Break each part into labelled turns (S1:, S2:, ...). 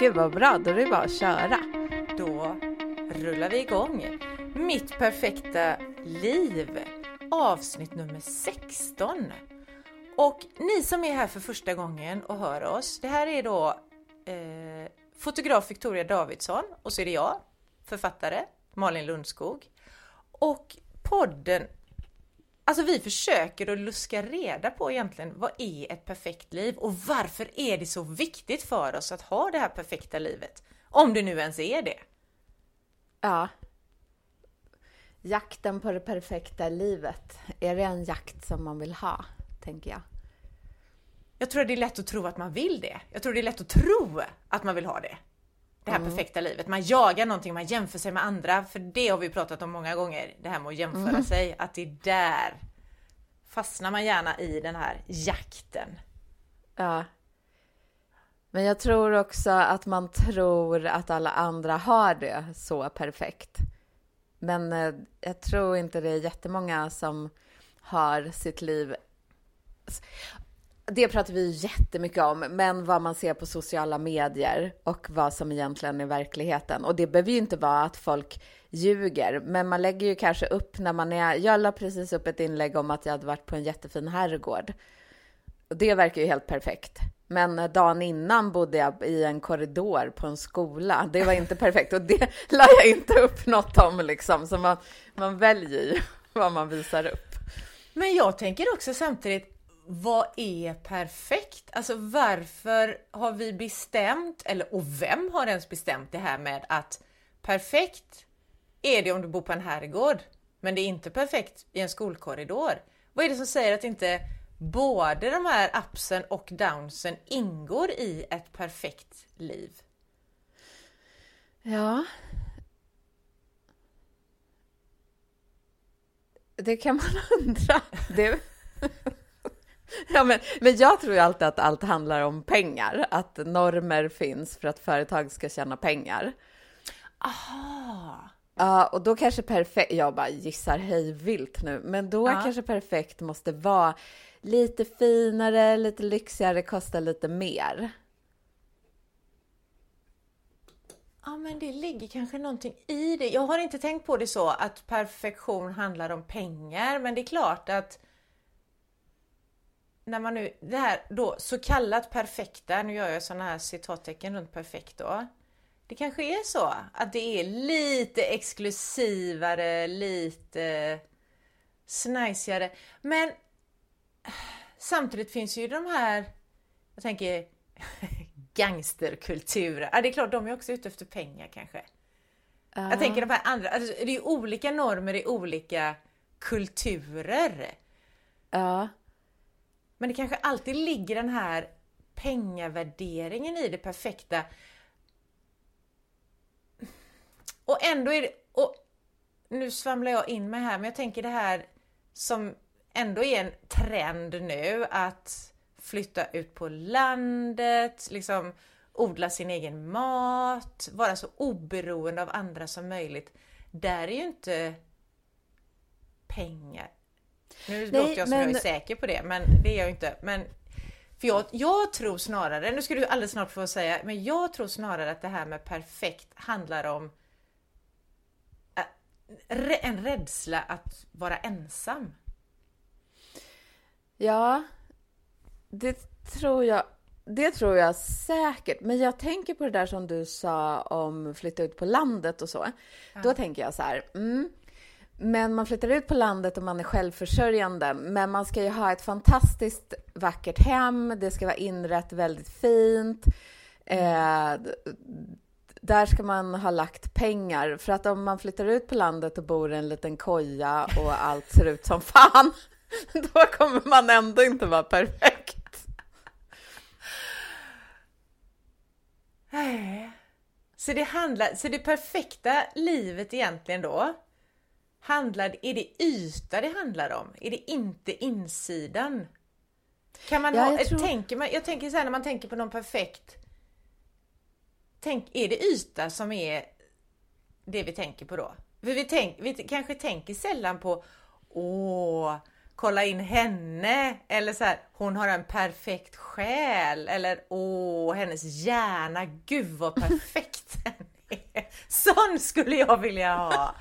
S1: Gud vad bra, då är det bara att köra.
S2: Då rullar vi igång. Mitt perfekta liv, avsnitt nummer 16. Och ni som är här för första gången och hör oss, det här är då eh, fotograf Victoria Davidsson och så är det jag, författare Malin Lundskog. Och podden Alltså vi försöker att luska reda på egentligen vad är ett perfekt liv och varför är det så viktigt för oss att ha det här perfekta livet? Om det nu ens är det.
S1: Ja. Jakten på det perfekta livet, är det en jakt som man vill ha, tänker jag?
S2: Jag tror det är lätt att tro att man vill det. Jag tror det är lätt att tro att man vill ha det. Det här mm. perfekta livet. Man jagar någonting, man jämför sig med andra. För det har vi pratat om många gånger. Det här med att jämföra mm. sig. Att det är där fastnar man gärna i den här jakten.
S1: Ja. Men jag tror också att man tror att alla andra har det så perfekt. Men eh, jag tror inte det är jättemånga som har sitt liv det pratar vi jättemycket om, men vad man ser på sociala medier och vad som egentligen är verkligheten. Och det behöver ju inte vara att folk ljuger, men man lägger ju kanske upp när man är... Jag la precis upp ett inlägg om att jag hade varit på en jättefin herrgård. Det verkar ju helt perfekt. Men dagen innan bodde jag i en korridor på en skola. Det var inte perfekt och det la jag inte upp något om liksom. Så man, man väljer ju vad man visar upp.
S2: Men jag tänker också samtidigt, vad är perfekt? Alltså varför har vi bestämt, eller och vem har ens bestämt det här med att perfekt är det om du bor på en herrgård, men det är inte perfekt i en skolkorridor. Vad är det som säger att inte både de här upsen och downsen ingår i ett perfekt liv?
S1: Ja. Det kan man undra. Det... Ja, men, men jag tror ju alltid att allt handlar om pengar, att normer finns för att företag ska tjäna pengar.
S2: Aha.
S1: Ja, och då kanske perfekt, jag bara gissar hej vilt nu, men då ja. kanske perfekt måste vara lite finare, lite lyxigare, kosta lite mer.
S2: Ja, men det ligger kanske någonting i det. Jag har inte tänkt på det så att perfektion handlar om pengar, men det är klart att när man nu, det här då så kallat perfekta, nu gör jag sådana här citattecken runt perfekt då. Det kanske är så att det är lite exklusivare, lite snajsigare. Men samtidigt finns ju de här, jag tänker gangsterkulturer. Ja, det är klart, de är också ute efter pengar kanske. Uh. Jag tänker de här andra, alltså, det är olika normer i olika kulturer.
S1: Ja.
S2: Men det kanske alltid ligger den här pengavärderingen i det perfekta. Och ändå är det, och nu svamlar jag in mig här, men jag tänker det här som ändå är en trend nu att flytta ut på landet, liksom odla sin egen mat, vara så oberoende av andra som möjligt. Där är ju inte pengar nu Nej, låter jag som men... jag är säker på det, men det är jag inte. Men, för jag, jag tror snarare, nu ska du alldeles snart få säga, men jag tror snarare att det här med perfekt handlar om äh, en rädsla att vara ensam.
S1: Ja, det tror jag. Det tror jag säkert. Men jag tänker på det där som du sa om flytta ut på landet och så. Ja. Då tänker jag så här. Mm, men man flyttar ut på landet och man är självförsörjande. Men man ska ju ha ett fantastiskt vackert hem. Det ska vara inrett väldigt fint. Eh, där ska man ha lagt pengar. För att om man flyttar ut på landet och bor i en liten koja och allt ser ut som fan, då kommer man ändå inte vara perfekt. Eh.
S2: Så det handlar, så det perfekta livet egentligen då, handlar, är det yta det handlar om? Är det inte insidan? Kan man ja, ha, jag, tror... tänker man, jag tänker så här när man tänker på någon perfekt Tänk, är det yta som är det vi tänker på då? För vi, tänk, vi kanske tänker sällan på Åh, kolla in henne eller så här, hon har en perfekt själ eller åh, hennes hjärna, gud vad perfekt den är. Sån skulle jag vilja ha.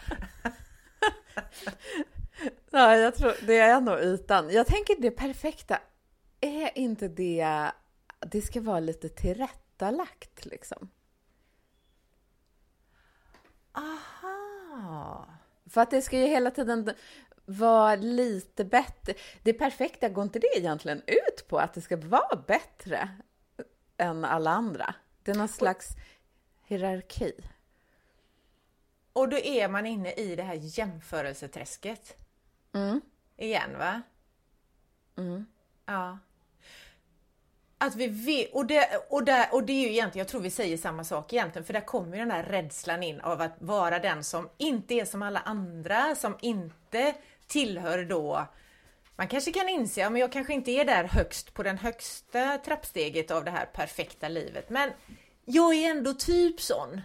S1: ja, jag tror det är nog ytan. Jag tänker det perfekta, är inte det, det ska vara lite tillrättalagt liksom.
S2: Aha.
S1: För att det ska ju hela tiden vara lite bättre. Det perfekta, går inte det egentligen ut på att det ska vara bättre än alla andra? Det är någon slags hierarki.
S2: Och då är man inne i det här jämförelseträsket.
S1: Mm.
S2: Igen va?
S1: Mm.
S2: Ja. Att vi vet, och det, och, det, och det är ju egentligen, jag tror vi säger samma sak egentligen, för där kommer ju den här rädslan in av att vara den som inte är som alla andra, som inte tillhör då man kanske kan inse, men jag kanske inte är där högst på den högsta trappsteget av det här perfekta livet, men jag är ändå typ sån.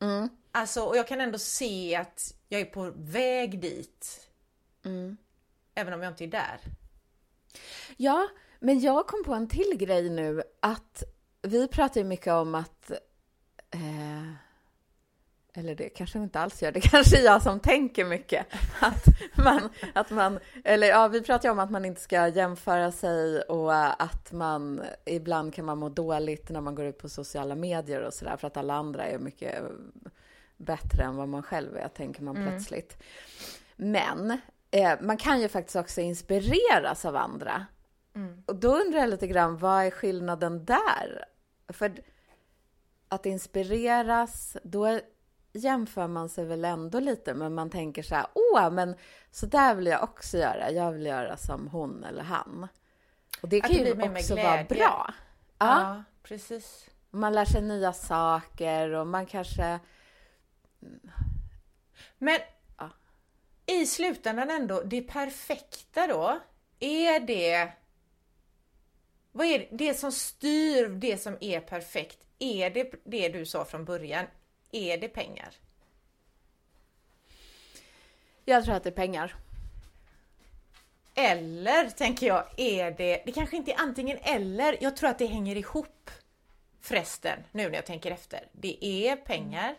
S1: Mm.
S2: Alltså, och jag kan ändå se att jag är på väg dit.
S1: Mm.
S2: Även om jag inte är där.
S1: Ja, men jag kom på en till grej nu att vi pratar ju mycket om att eh, eller det kanske vi inte alls gör, det kanske är jag som tänker mycket. Att man, att man, eller ja, vi pratar ju om att man inte ska jämföra sig och att man ibland kan man må dåligt när man går ut på sociala medier och sådär för att alla andra är mycket bättre än vad man själv är, tänker man mm. plötsligt. Men eh, man kan ju faktiskt också inspireras av andra. Mm. Och då undrar jag lite grann, vad är skillnaden där? För att inspireras, då jämför man sig väl ändå lite, men man tänker så här, åh, men så där vill jag också göra. Jag vill göra som hon eller han. Och det kan ju också vara bra. Ja,
S2: ja, precis.
S1: Man lär sig nya saker och man kanske...
S2: Men ja. i slutändan ändå, det perfekta då, är det... Vad är det, det som styr det som är perfekt? Är det det du sa från början? Är det pengar?
S1: Jag tror att det är pengar.
S2: Eller, tänker jag, är det... Det kanske inte är antingen eller. Jag tror att det hänger ihop. Förresten, nu när jag tänker efter. Det är pengar.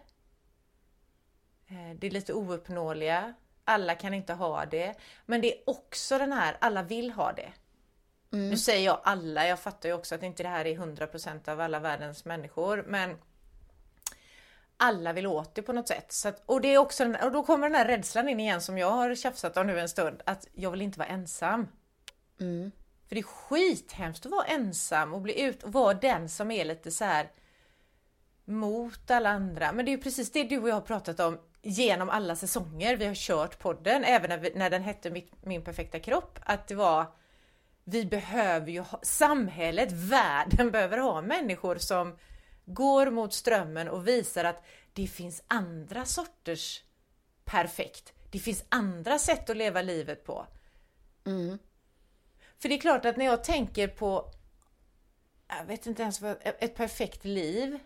S2: Eh, det är lite ouppnåeliga. Alla kan inte ha det. Men det är också den här, alla vill ha det. Mm. Nu säger jag alla, jag fattar ju också att inte det här är 100% av alla världens människor. Men alla vill åt det på något sätt. Så att, och, det är också, och då kommer den här rädslan in igen som jag har tjafsat om nu en stund, att jag vill inte vara ensam.
S1: Mm.
S2: För det är skithemskt att vara ensam och bli ut och vara den som är lite så här mot alla andra. Men det är precis det du och jag har pratat om genom alla säsonger vi har kört podden, även när, vi, när den hette Mitt, Min perfekta kropp, att det var vi behöver ju ha, samhället, världen behöver ha människor som går mot strömmen och visar att det finns andra sorters perfekt. Det finns andra sätt att leva livet på.
S1: Mm.
S2: För det är klart att när jag tänker på, jag vet inte ens vad, ett perfekt liv.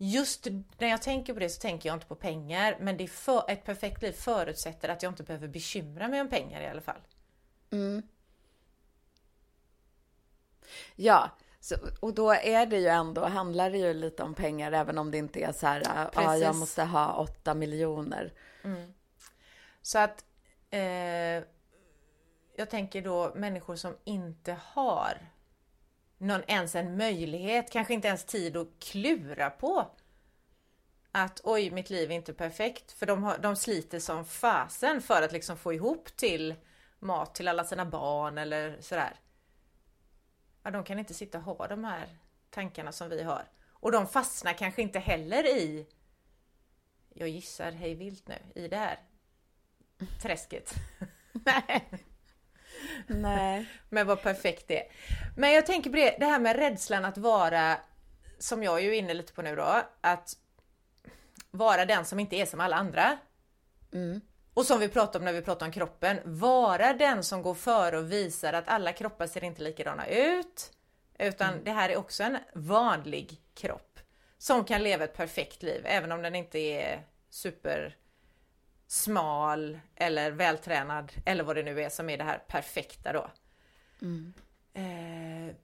S2: Just när jag tänker på det så tänker jag inte på pengar, men det för, ett perfekt liv förutsätter att jag inte behöver bekymra mig om pengar i alla fall.
S1: Mm. Ja, så, och då är det ju ändå, handlar det ju lite om pengar, även om det inte är så här, ja, ah, jag måste ha åtta miljoner.
S2: Mm. Så att eh, jag tänker då människor som inte har någon ens en möjlighet, kanske inte ens tid att klura på att oj, mitt liv är inte perfekt. För de, har, de sliter som fasen för att liksom få ihop till mat till alla sina barn eller sådär ja, de kan inte sitta och ha de här tankarna som vi har. Och de fastnar kanske inte heller i, jag gissar hej vilt nu, i det här träsket.
S1: Nej. Nej.
S2: Men vad perfekt det är. Men jag tänker på det, det här med rädslan att vara, som jag är ju inne lite på nu då, att vara den som inte är som alla andra.
S1: Mm.
S2: Och som vi pratade om när vi pratade om kroppen, vara den som går före och visar att alla kroppar ser inte likadana ut. Utan mm. det här är också en vanlig kropp som kan leva ett perfekt liv, även om den inte är super smal eller vältränad eller vad det nu är som är det här perfekta då.
S1: Mm.
S2: Eh,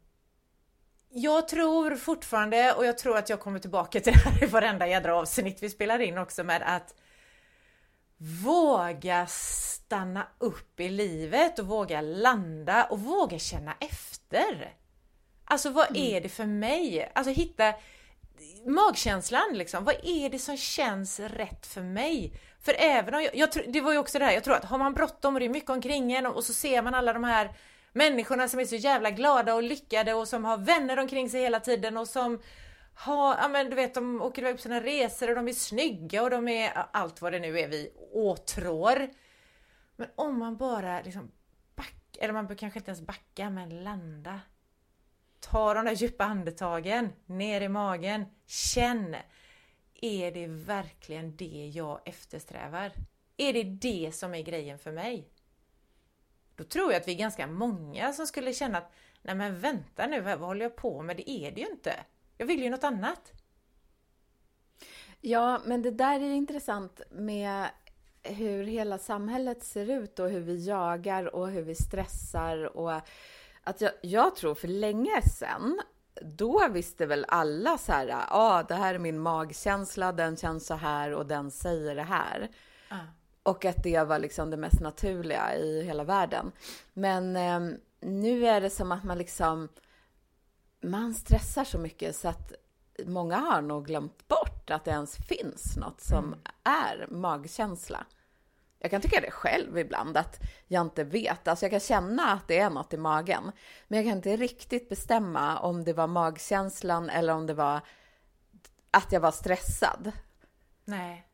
S2: jag tror fortfarande, och jag tror att jag kommer tillbaka till det här i varenda jädra avsnitt vi spelar in också med att våga stanna upp i livet och våga landa och våga känna efter. Alltså vad
S1: Mm.
S2: är det för mig? Alltså hitta magkänslan liksom. Vad är det som känns rätt för mig? För även om jag, jag det var ju också det här, jag tror att har man bråttom och det är mycket omkring en och så ser man alla de här människorna som är så jävla glada och lyckade och som har vänner omkring sig hela tiden och som har, ja men du vet de åker iväg på sina resor och de är snygga och de är allt vad det nu är vi åtrår. Men om man bara liksom back, eller man behöver kanske inte ens backa men landa. Ta de där djupa andetagen ner i magen. Känn. Är det verkligen det jag eftersträvar? Är det det som är grejen för mig? Då tror jag att vi är ganska många som skulle känna att nej men vänta nu, vad håller jag på med? Det är det ju inte. Jag vill ju något annat.
S1: Ja, men det där är intressant med hur hela samhället ser ut och hur vi jagar och hur vi stressar och att jag, jag tror för länge sedan då visste väl alla så här, ja, ah, det här är min magkänsla, den känns så här och den säger det här.
S2: Ah.
S1: Och att det var liksom det mest naturliga i hela världen. Men eh, nu är det som att man liksom, man stressar så mycket så att många har nog glömt bort att det ens finns något som är magkänsla. Jag kan tycka det själv ibland, att jag inte vet. Alltså jag kan känna att det är något i magen, men jag kan inte riktigt bestämma om det var magkänslan eller om det var att jag var stressad.
S2: Nej.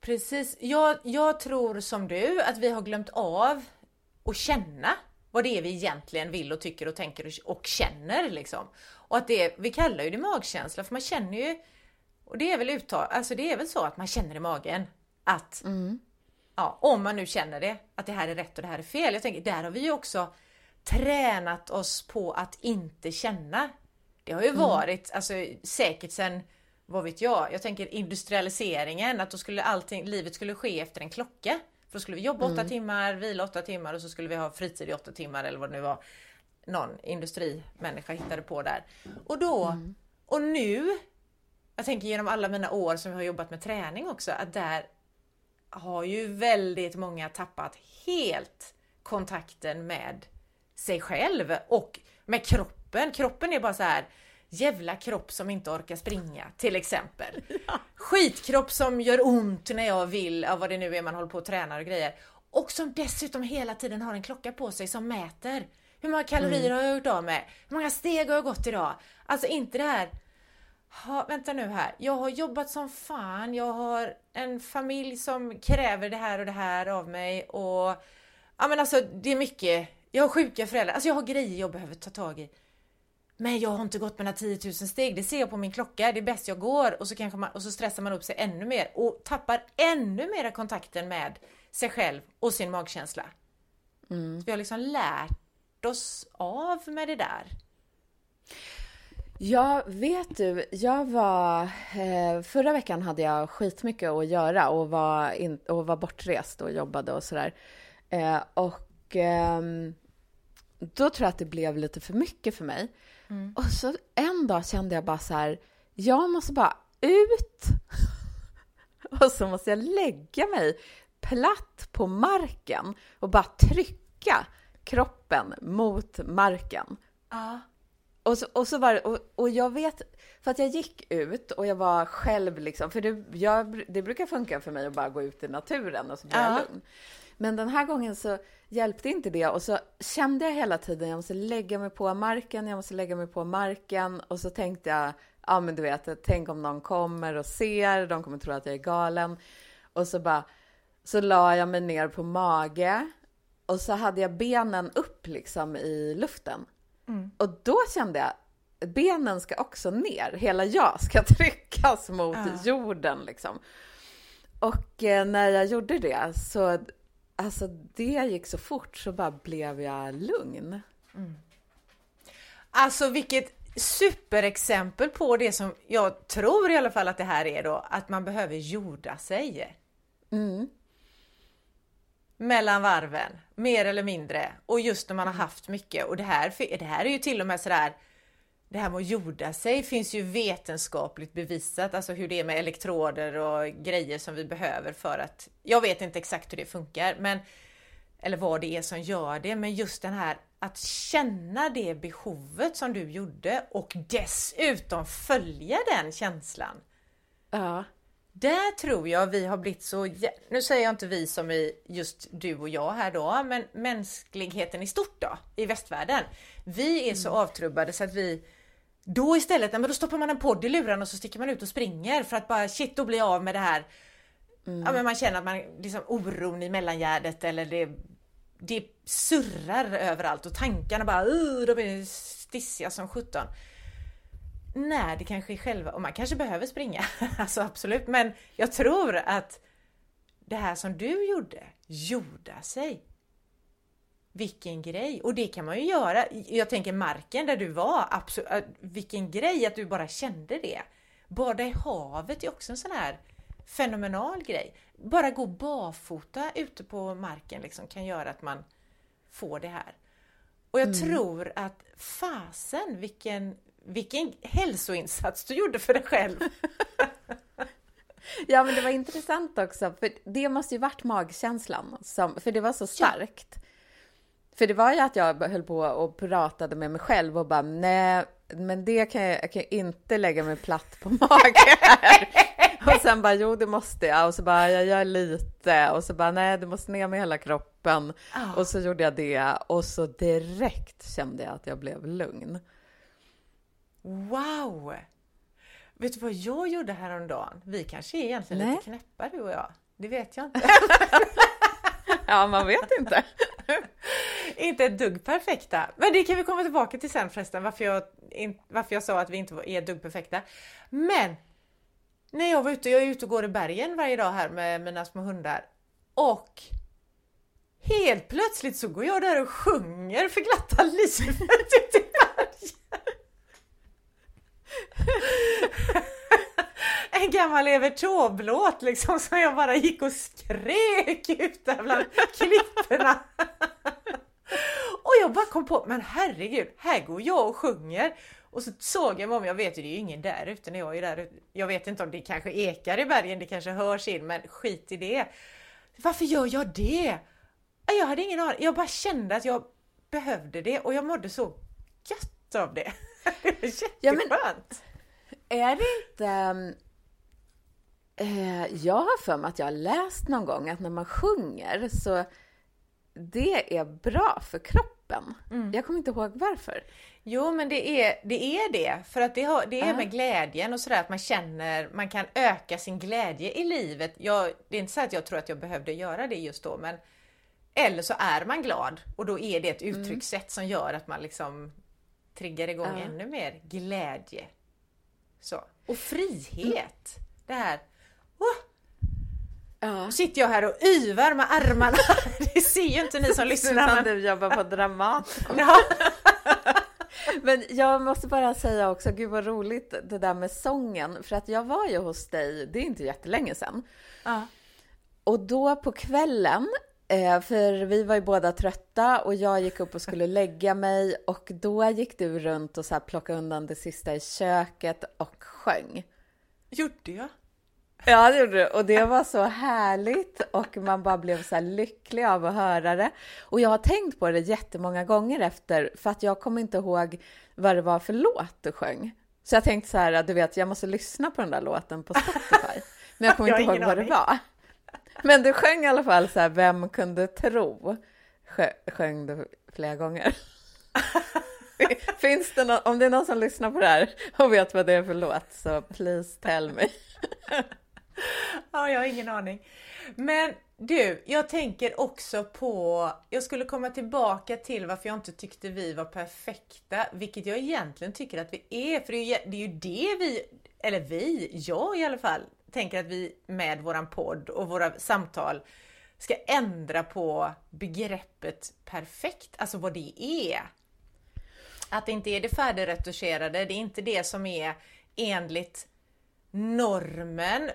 S2: Precis. Jag, jag tror som du att vi har glömt av att känna vad det är vi egentligen vill och tycker och tänker och, och känner liksom. Och att det, vi kallar ju det magkänsla för man känner ju, och det är väl uttal, alltså det är väl så att man känner i magen att, ja, om man nu känner det, att det här är rätt och det här är fel. Jag tänker, där har vi ju också tränat oss på att inte känna. Det har ju varit, alltså säkert sen, vad vet jag, jag tänker industrialiseringen, att då skulle allting, livet skulle ske efter en klocka. För då skulle vi jobba åtta timmar, vila åtta timmar och så skulle vi ha fritid i åtta timmar eller vad det nu var någon industrimänniska hittade på där. Och då, och nu, jag tänker genom alla mina år som jag har jobbat med träning också, att där har ju väldigt många tappat helt kontakten med sig själv och med kroppen. Kroppen är bara så här jävla kropp som inte orkar springa till exempel. Skitkropp som gör ont när jag vill, av vad det nu är man håller på och tränar och grejer. Och som dessutom hela tiden har en klocka på sig som mäter. Hur många kalorier har jag gjort av med? Hur många steg har jag gått idag? Alltså inte det här ha, vänta nu här. Jag har jobbat som fan. Jag har en familj som kräver det här och det här av mig och ja, men alltså det är mycket. Jag har sjuka föräldrar. Alltså jag har grejer jag behöver ta tag i. Men jag har inte gått mina 10 000 steg. Det ser jag på min klocka. Det är bäst jag går och så kanske man och så stressar man upp sig ännu mer och tappar ännu mer kontakten med sig själv och sin magkänsla. Så vi har liksom lärt oss av med det där.
S1: Ja, vet du, jag var... Eh, förra veckan hade jag skitmycket att göra och var, in, och var bortrest och jobbade och sådär. Eh, och ehm, då tror jag att det blev lite för mycket för mig. Och så en dag kände jag bara så här, jag måste bara ut. och så måste jag lägga mig platt på marken och bara trycka kroppen mot marken.
S2: Ja.
S1: Och så, och så var det, och, och jag vet, för att jag gick ut och jag var själv liksom, för det, jag, det brukar funka för mig att bara gå ut i naturen och så blir jag
S2: Ja.
S1: lugn. Men den här gången så hjälpte inte det och så kände jag hela tiden, jag måste lägga mig på marken, jag måste lägga mig på marken och så tänkte jag, ja men du vet, tänk om någon kommer och ser, de kommer tro att jag är galen. Och så bara, så la jag mig ner på mage och så hade jag benen upp liksom i luften. Och då kände jag, benen ska också ner, hela jag ska tryckas mot
S2: Ja.
S1: jorden liksom. Och eh, när jag gjorde det så, alltså det gick så fort så bara blev jag lugn.
S2: Alltså vilket superexempel på det som jag tror i alla fall att det här är då, att man behöver jorda sig mellan varven, mer eller mindre. Och just när man har haft mycket. Och det här, det här är ju till och med sådär det här med att jorda sig finns ju vetenskapligt bevisat, alltså hur det är med elektroder och grejer som vi behöver för att, jag vet inte exakt hur det funkar, men eller vad det är som gör det, men just den här att känna det behovet som du gjorde och dessutom följa den känslan.
S1: Ja.
S2: Där tror jag vi har blivit så, nu säger jag inte vi som är just du och jag här då, men mänskligheten i stort då, i västvärlden. Vi är så mm. avtrubbade så att vi då istället, men då stoppar man en podd i luren och så sticker man ut och springer för att bara shit, då bli av med det här. Mm. Ja, men man känner att man liksom oron i mellangärdet eller det, det surrar överallt och tankarna bara uh, de är stissiga som sjutton. Nej, det kanske är själva, och man kanske behöver springa, alltså absolut, men jag tror att det här som du gjorde, jorda sig. Vilken grej! Och det kan man ju göra. Jag tänker marken där du var, absolut, äh, vilken grej att du bara kände det. Bada i havet är också en sån här fenomenal grej. Bara gå barfota ute på marken liksom kan göra att man får det här. Och jag mm. tror att fasen vilken, vilken hälsoinsats du gjorde för dig själv.
S1: ja men det var intressant också, för det måste ju varit magkänslan, som, för det var så starkt. Ja. För det var ju att jag höll på och pratade med mig själv och bara nej, men det kan jag, jag kan inte lägga mig platt på mage här. Och sen bara jo, det måste jag. Och så bara jag gör lite och så bara nej, du måste ner med hela kroppen. Oh. Och så gjorde jag det och så direkt kände jag att jag blev lugn.
S2: Wow! Vet du vad jag gjorde häromdagen? Vi kanske är egentligen nej. lite knäppa du och jag. Det vet jag inte.
S1: ja, man vet inte.
S2: inte ett dugg perfekta. Men det kan vi komma tillbaka till sen förresten, varför jag, in, varför jag sa att vi inte är ett dugg perfekta. Men när jag var ute, jag är ute och går i bergen varje dag här med mina små hundar och helt plötsligt så går jag där och sjunger för glatta livet bergen. en gammal Evert Taube-låt liksom som jag bara gick och skrek ut där bland klipporna. och jag bara kom på, men herregud, här går jag och sjunger. Och så såg jag mig om, jag vet ju det är ju ingen där ute när jag är där ute. Jag vet inte om det kanske ekar i bergen, det kanske hörs in, men skit i det. Varför gör jag det? Jag hade ingen aning, jag bara kände att jag behövde det och jag mådde så gött av det. Det var jätteskönt! Ja,
S1: men, är det inte um, Eh, jag har för mig att jag har läst någon gång att när man sjunger så det är bra för kroppen. Mm. Jag kommer inte ihåg varför.
S2: Jo, men det är det, är det. för att det, har, det är med glädjen och sådär att man känner, man kan öka sin glädje i livet. Jag, det är inte så att jag tror att jag behövde göra det just då, men eller så är man glad och då är det ett mm. uttryckssätt mm. som gör att man liksom triggar igång ja. ännu mer glädje. Så. Och frihet! Det här Ja. Nu sitter jag här och yvar med armarna. Det ser ju inte ni som lyssnar.
S1: Men... Du jobbar på Dramaten. Ja. Men jag måste bara säga också, gud vad roligt det där med sången. För att jag var ju hos dig, det är inte jättelänge sedan. Ja. Och då på kvällen, eh, för vi var ju båda trötta och jag gick upp och skulle lägga mig och då gick du runt och så här plockade undan det sista i köket och sjöng.
S2: Gjorde jag?
S1: Ja, det gjorde du. Och det var så härligt och man bara blev så här lycklig av att höra det. Och jag har tänkt på det jättemånga gånger efter, för att jag kommer inte ihåg vad det var för låt du sjöng. Så jag tänkte så här, du vet, jag måste lyssna på den där låten på Spotify. Men jag kommer inte ihåg vad det var. Men du sjöng i alla fall så här, Vem kunde tro? Sjöng du flera gånger. Finns det någon, om det är någon som lyssnar på det här och vet vad det är för låt, så please tell me.
S2: ja, jag har ingen aning. Men du, jag tänker också på, jag skulle komma tillbaka till varför jag inte tyckte vi var perfekta, vilket jag egentligen tycker att vi är, för det, är ju det vi, eller vi, jag i alla fall, tänker att vi med våran podd och våra samtal ska ändra på begreppet perfekt, alltså vad det är. Att det inte är det färdigretuscherade, det är inte det som är enligt normen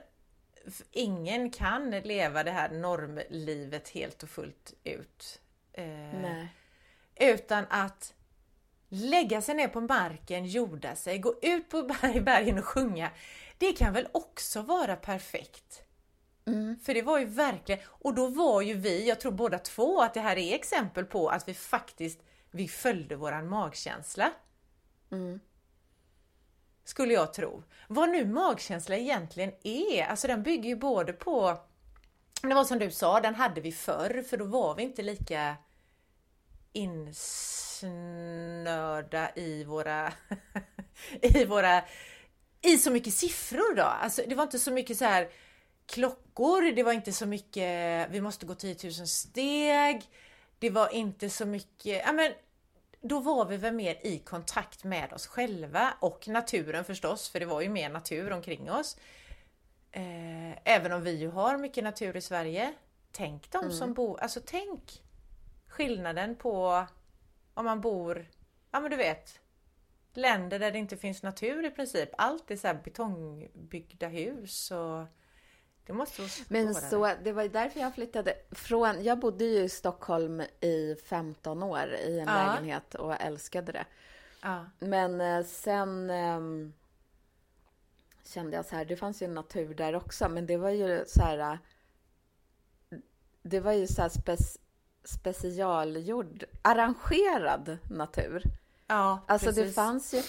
S2: ingen kan leva det här normlivet helt och fullt ut. Eh, utan att lägga sig ner på marken, jorda sig, gå ut på berg, bergen och sjunga. Det kan väl också vara perfekt?
S1: Mm.
S2: För det var ju verkligen, och då var ju vi, jag tror båda två, att det här är exempel på att vi faktiskt, vi följde våran magkänsla.
S1: Mm.
S2: Skulle jag tro. Vad nu magkänsla egentligen är, alltså den bygger ju både på, det var som du sa, den hade vi förr, för då var vi inte lika insnörda i våra, i våra, i så mycket siffror då. Alltså det var inte så mycket så här klockor, det var inte så mycket vi måste gå 10 000 steg. Det var inte så mycket, ja men då var vi väl mer i kontakt med oss själva och naturen förstås, för det var ju mer natur omkring oss. Eh, även om vi ju har mycket natur i Sverige. Tänk de som bor, alltså tänk skillnaden på om man bor, ja men du vet, länder där det inte finns natur i princip. Allt är så här betongbyggda hus och det måste vara
S1: Men så, det var ju därför jag flyttade från, jag bodde ju i Stockholm i 15 år i en
S2: Ja.
S1: lägenhet och älskade det.
S2: Ja.
S1: Men eh, sen ehm, kände jag så här, det fanns ju natur där också, men det var ju så här, eh, det var ju så här spec, specialgjord, arrangerad natur.
S2: Ja,
S1: Alltså det
S2: precis.
S1: fanns ju...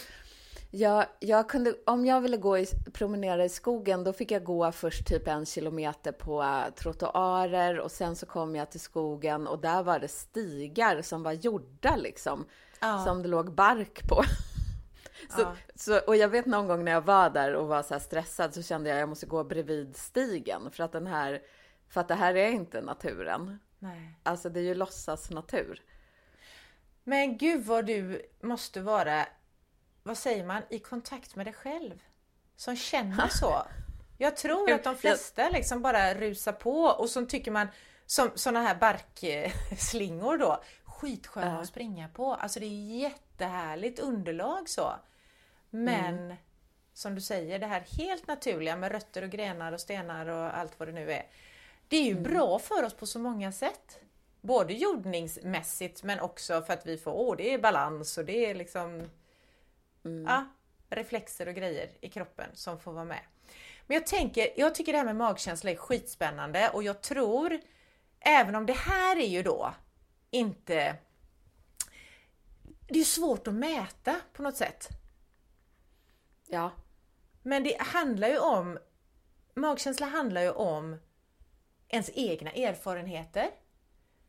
S1: Jag, jag kunde, om jag ville gå i, promenera i skogen, då fick jag gå först typ en kilometer på eh, trottoarer och sen så kom jag till skogen och där var det stigar som var gjorda liksom,
S2: Ja.
S1: som det låg bark på. Så,
S2: Ja.
S1: så, och jag vet någon gång när jag var där och var så här stressad så kände jag att jag måste gå bredvid stigen för att den här, för att det här är inte naturen.
S2: Nej.
S1: Alltså det är ju låtsas natur.
S2: Men gud vad du måste vara, vad säger man, i kontakt med dig själv. Som känner så. Jag tror att de flesta liksom bara rusar på och så tycker man som sådana här barkslingor då, skitsköna
S1: Ja.
S2: att springa på. Alltså det är jättehärligt underlag så. Men som du säger, det här helt naturliga med rötter och grenar och stenar och allt vad det nu är. Det är ju bra för oss på så många sätt. Både jordningsmässigt men också för att vi får, åh det är balans och det är liksom ja, reflexer och grejer i kroppen som får vara med. Men jag tänker, jag tycker det här med magkänsla är skitspännande och jag tror, även om det här är ju då inte det är svårt att mäta på något sätt.
S1: Ja,
S2: Men det handlar ju om, magkänsla handlar ju om ens egna erfarenheter.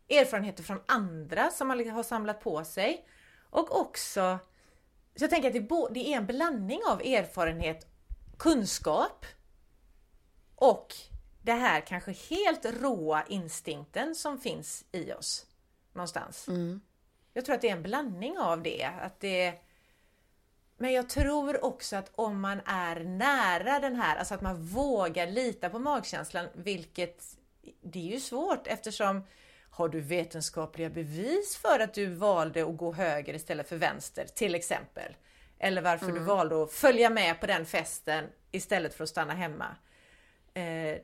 S2: Erfarenheter från andra som man har samlat på sig. Och också, så jag tänker att det, är en blandning av erfarenhet, kunskap och det här kanske helt råa instinkten som finns i oss någonstans. Jag tror att det är en blandning av det. Att det men jag tror också att om man är nära den här, alltså att man vågar lita på magkänslan, vilket det är ju svårt eftersom har du vetenskapliga bevis för att du valde att gå höger istället för vänster till exempel? Eller varför du valde att följa med på den festen istället för att stanna hemma? Eh,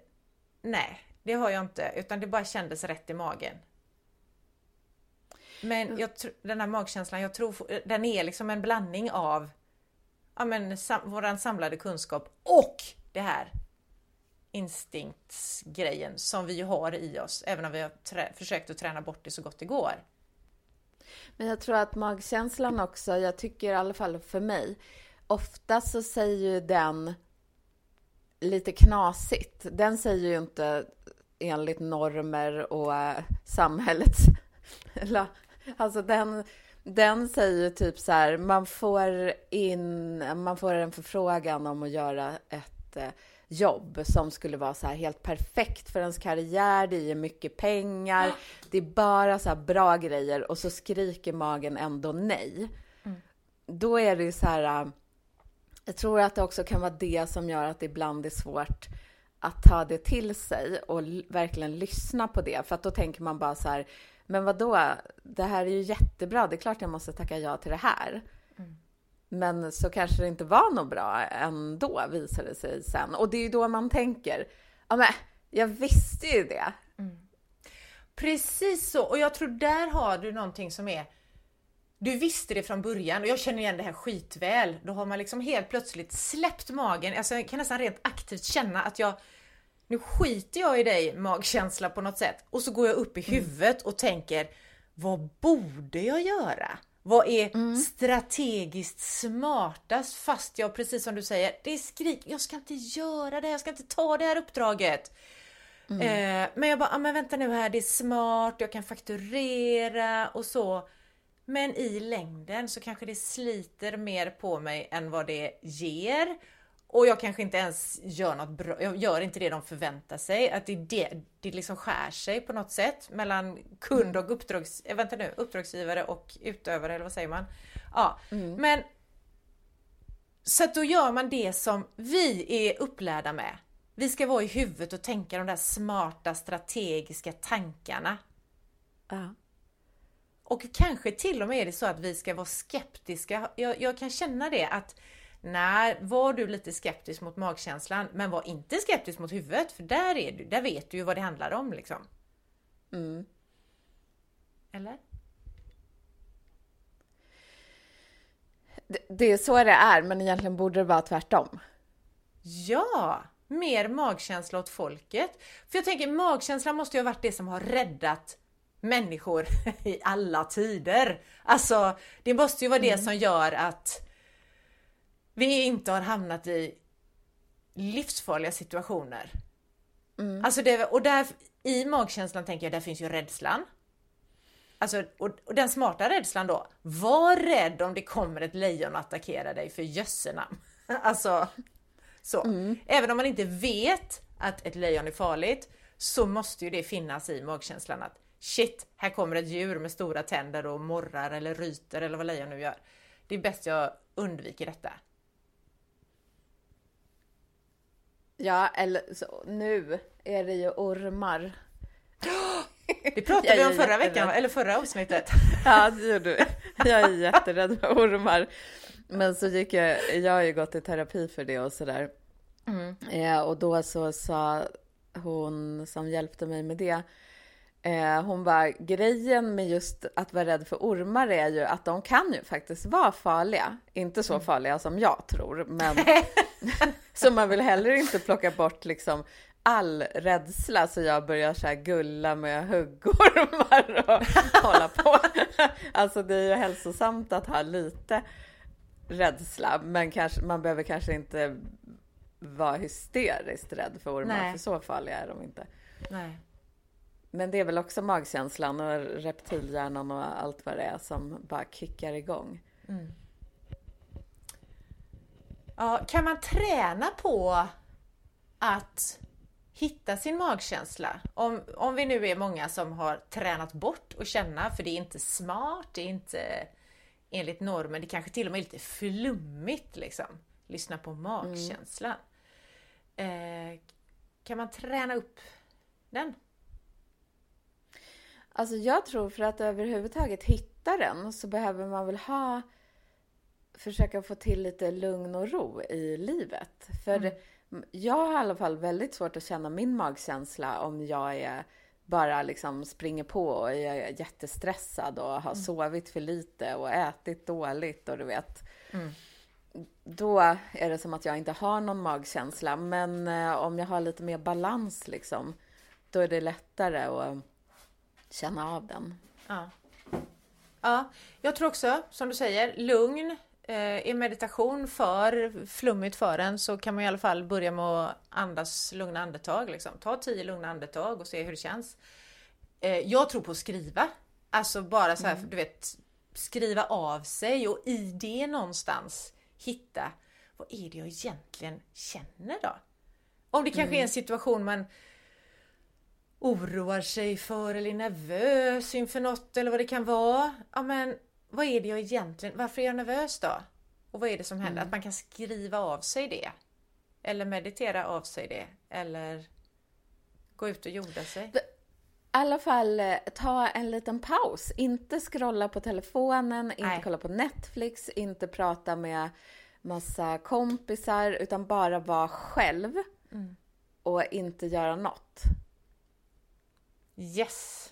S2: nej, det har jag inte, utan det bara kändes rätt i magen. Men jag, tr- den här magkänslan, jag tror den är liksom en blandning av ja, men, sam, våran samlade kunskap och det här instinktsgrejen som vi ju har i oss, även om vi har försökt att träna bort det så gott det går.
S1: Men jag tror att magkänslan också, jag tycker i alla fall för mig, ofta så säger ju den lite knasigt. Den säger ju inte enligt normer och eh, äh, samhällets... Alltså den, den säger ju typ så här, man får in, man får en förfrågan om att göra ett eh, jobb som skulle vara så här helt perfekt för ens karriär, det ger mycket pengar, det är bara så här bra grejer och så skriker magen ändå nej. Då är det ju så här, äh, jag tror att det också kan vara det som gör att det ibland är svårt att ta det till sig och verkligen lyssna på det. För att då tänker man bara så här, men vad då? det här är ju jättebra, det är klart jag måste tacka ja till det här. Men så kanske det inte var något bra ändå, visar det sig sen. Och det är ju då man tänker, Ja, men jag visste ju det.
S2: Precis så, och jag tror där har du någonting som är du visste det från början och jag känner igen det här skitväl. Då har man liksom helt plötsligt släppt magen. Alltså jag kan nästan rent aktivt känna att jag nu skiter jag i dig magkänsla på något sätt och så går jag upp i huvudet och tänker vad borde jag göra? Vad är strategiskt smartast? Fast jag precis som du säger, det är skrik, jag ska inte göra det, jag ska inte ta det här uppdraget. Eh, men jag bara, ah, men vänta nu här, det är smart, jag kan fakturera och så. Men i längden så kanske det sliter mer på mig än vad det ger. Och jag kanske inte ens gör något bra, jag gör inte det de förväntar sig. Att det, det, det liksom skär sig på något sätt mellan kund och uppdrags, eh, vänta nu, uppdragsgivare och utövare eller vad säger man? Ja, men så att då gör man det som vi är upplärda med. Vi ska vara i huvudet och tänka de där smarta strategiska tankarna.
S1: Ja.
S2: Och kanske till och med är det så att vi ska vara skeptiska. Jag, jag kan känna det att Nej, var du lite skeptisk mot magkänslan, men var inte skeptisk mot huvudet, för där, är du, där vet du ju vad det handlar om. Liksom.
S1: Mm.
S2: Eller?
S1: Det, det är så det är, men egentligen borde det vara tvärtom.
S2: Ja! Mer magkänsla åt folket. För jag tänker, magkänslan måste ju ha varit det som har räddat människor i alla tider. Alltså, det måste ju vara det som gör att vi inte har hamnat i livsfarliga situationer. Alltså det, och där, i magkänslan tänker jag, där finns ju rädslan. Alltså, och, och den smarta rädslan då, var rädd om det kommer ett lejon och attackerar dig för jösse namn. Alltså, så. Även om man inte vet att ett lejon är farligt så måste ju det finnas i magkänslan att shit, här kommer ett djur med stora tänder och morrar eller ryter eller vad lejon nu gör. Det är bäst jag undviker detta.
S1: Ja, eller så, nu är det ju ormar.
S2: Det pratade vi om förra
S1: jätterädd.
S2: veckan, eller förra avsnittet.
S1: Ja, det gjorde du. Jag är jätterädd för ormar. Men så gick jag, jag har ju gått i terapi för det och sådär. Eh, och då så sa hon som hjälpte mig med det, eh, hon bara, grejen med just att vara rädd för ormar är ju att de kan ju faktiskt vara farliga. Inte så farliga som jag tror, men så man vill heller inte plocka bort liksom all rädsla så jag börjar så här gulla med huggormar och hålla på. Alltså det är ju hälsosamt att ha lite rädsla, men kanske, man behöver kanske inte vara hysteriskt rädd för ormar,
S2: Nej.
S1: för så farliga är de inte.
S2: Nej.
S1: Men det är väl också magkänslan och reptilhjärnan och allt vad det är som bara kickar igång.
S2: Ja, kan man träna på att hitta sin magkänsla? Om, om vi nu är många som har tränat bort att känna, för det är inte smart, det är inte enligt normen, det kanske till och med är lite flummigt liksom. Lyssna på magkänslan. Eh, kan man träna upp den?
S1: Alltså jag tror för att överhuvudtaget hitta den så behöver man väl ha försöka få till lite lugn och ro i livet. För jag har i alla fall väldigt svårt att känna min magkänsla om jag är bara liksom springer på och är jättestressad och har sovit för lite och ätit dåligt och du vet. Då är det som att jag inte har någon magkänsla. Men eh, om jag har lite mer balans liksom, då är det lättare att känna av den.
S2: Ja. ja, jag tror också, som du säger, lugn. Eh, är meditation för flummigt för en så kan man i alla fall börja med att andas lugna andetag. Liksom. Ta tio lugna andetag och se hur det känns. Eh, jag tror på att skriva. Alltså bara så här, du vet, skriva av sig och i det någonstans hitta vad är det jag egentligen känner då? Om det kanske är en situation man oroar sig för eller är nervös inför något eller vad det kan vara. Ja men vad är det jag egentligen, varför är jag nervös då? Och vad är det som händer? Att man kan skriva av sig det. Eller meditera av sig det. Eller gå ut och jorda sig.
S1: I alla fall eh, ta en liten paus. Inte scrolla på telefonen, inte
S2: Nej.
S1: kolla på Netflix, inte prata med massa kompisar, utan bara vara själv. och inte göra något.
S2: Yes!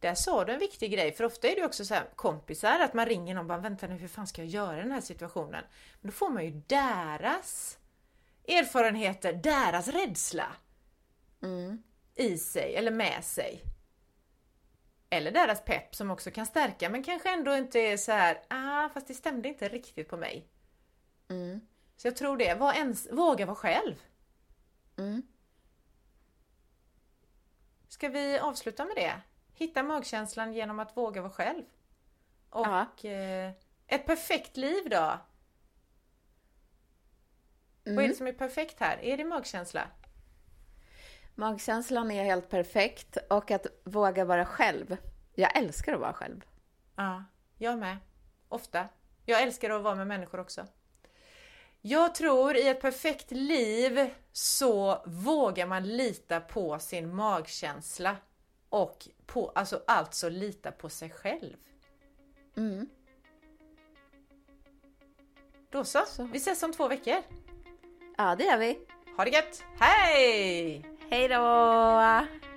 S2: Där sa du en viktig grej, för ofta är det också så här kompisar att man ringer någon och bara vänta nu hur fan ska jag göra i den här situationen? Men då får man ju deras erfarenheter, deras rädsla
S1: Mm.
S2: i sig eller med sig. Eller deras pepp som också kan stärka men kanske ändå inte är så här, ah fast det stämde inte riktigt på mig.
S1: Mm.
S2: Så jag tror det, var ens, våga vara själv.
S1: Mm.
S2: Ska vi avsluta med det? Hitta magkänslan genom att våga vara själv. Och eh, ett perfekt liv då? Vad är
S1: Mm.
S2: det som är perfekt här? Är det magkänsla?
S1: Magkänslan är helt perfekt och att våga vara själv. Jag älskar att vara själv.
S2: Ja, jag med. Ofta. Jag älskar att vara med människor också. Jag tror i ett perfekt liv så vågar man lita på sin magkänsla och på, alltså, alltså lita på sig själv.
S1: Mm.
S2: Då så,
S1: Så.
S2: vi ses om två veckor.
S1: Ja, det gör vi.
S2: Ha det gött! Hej!
S1: Hej då!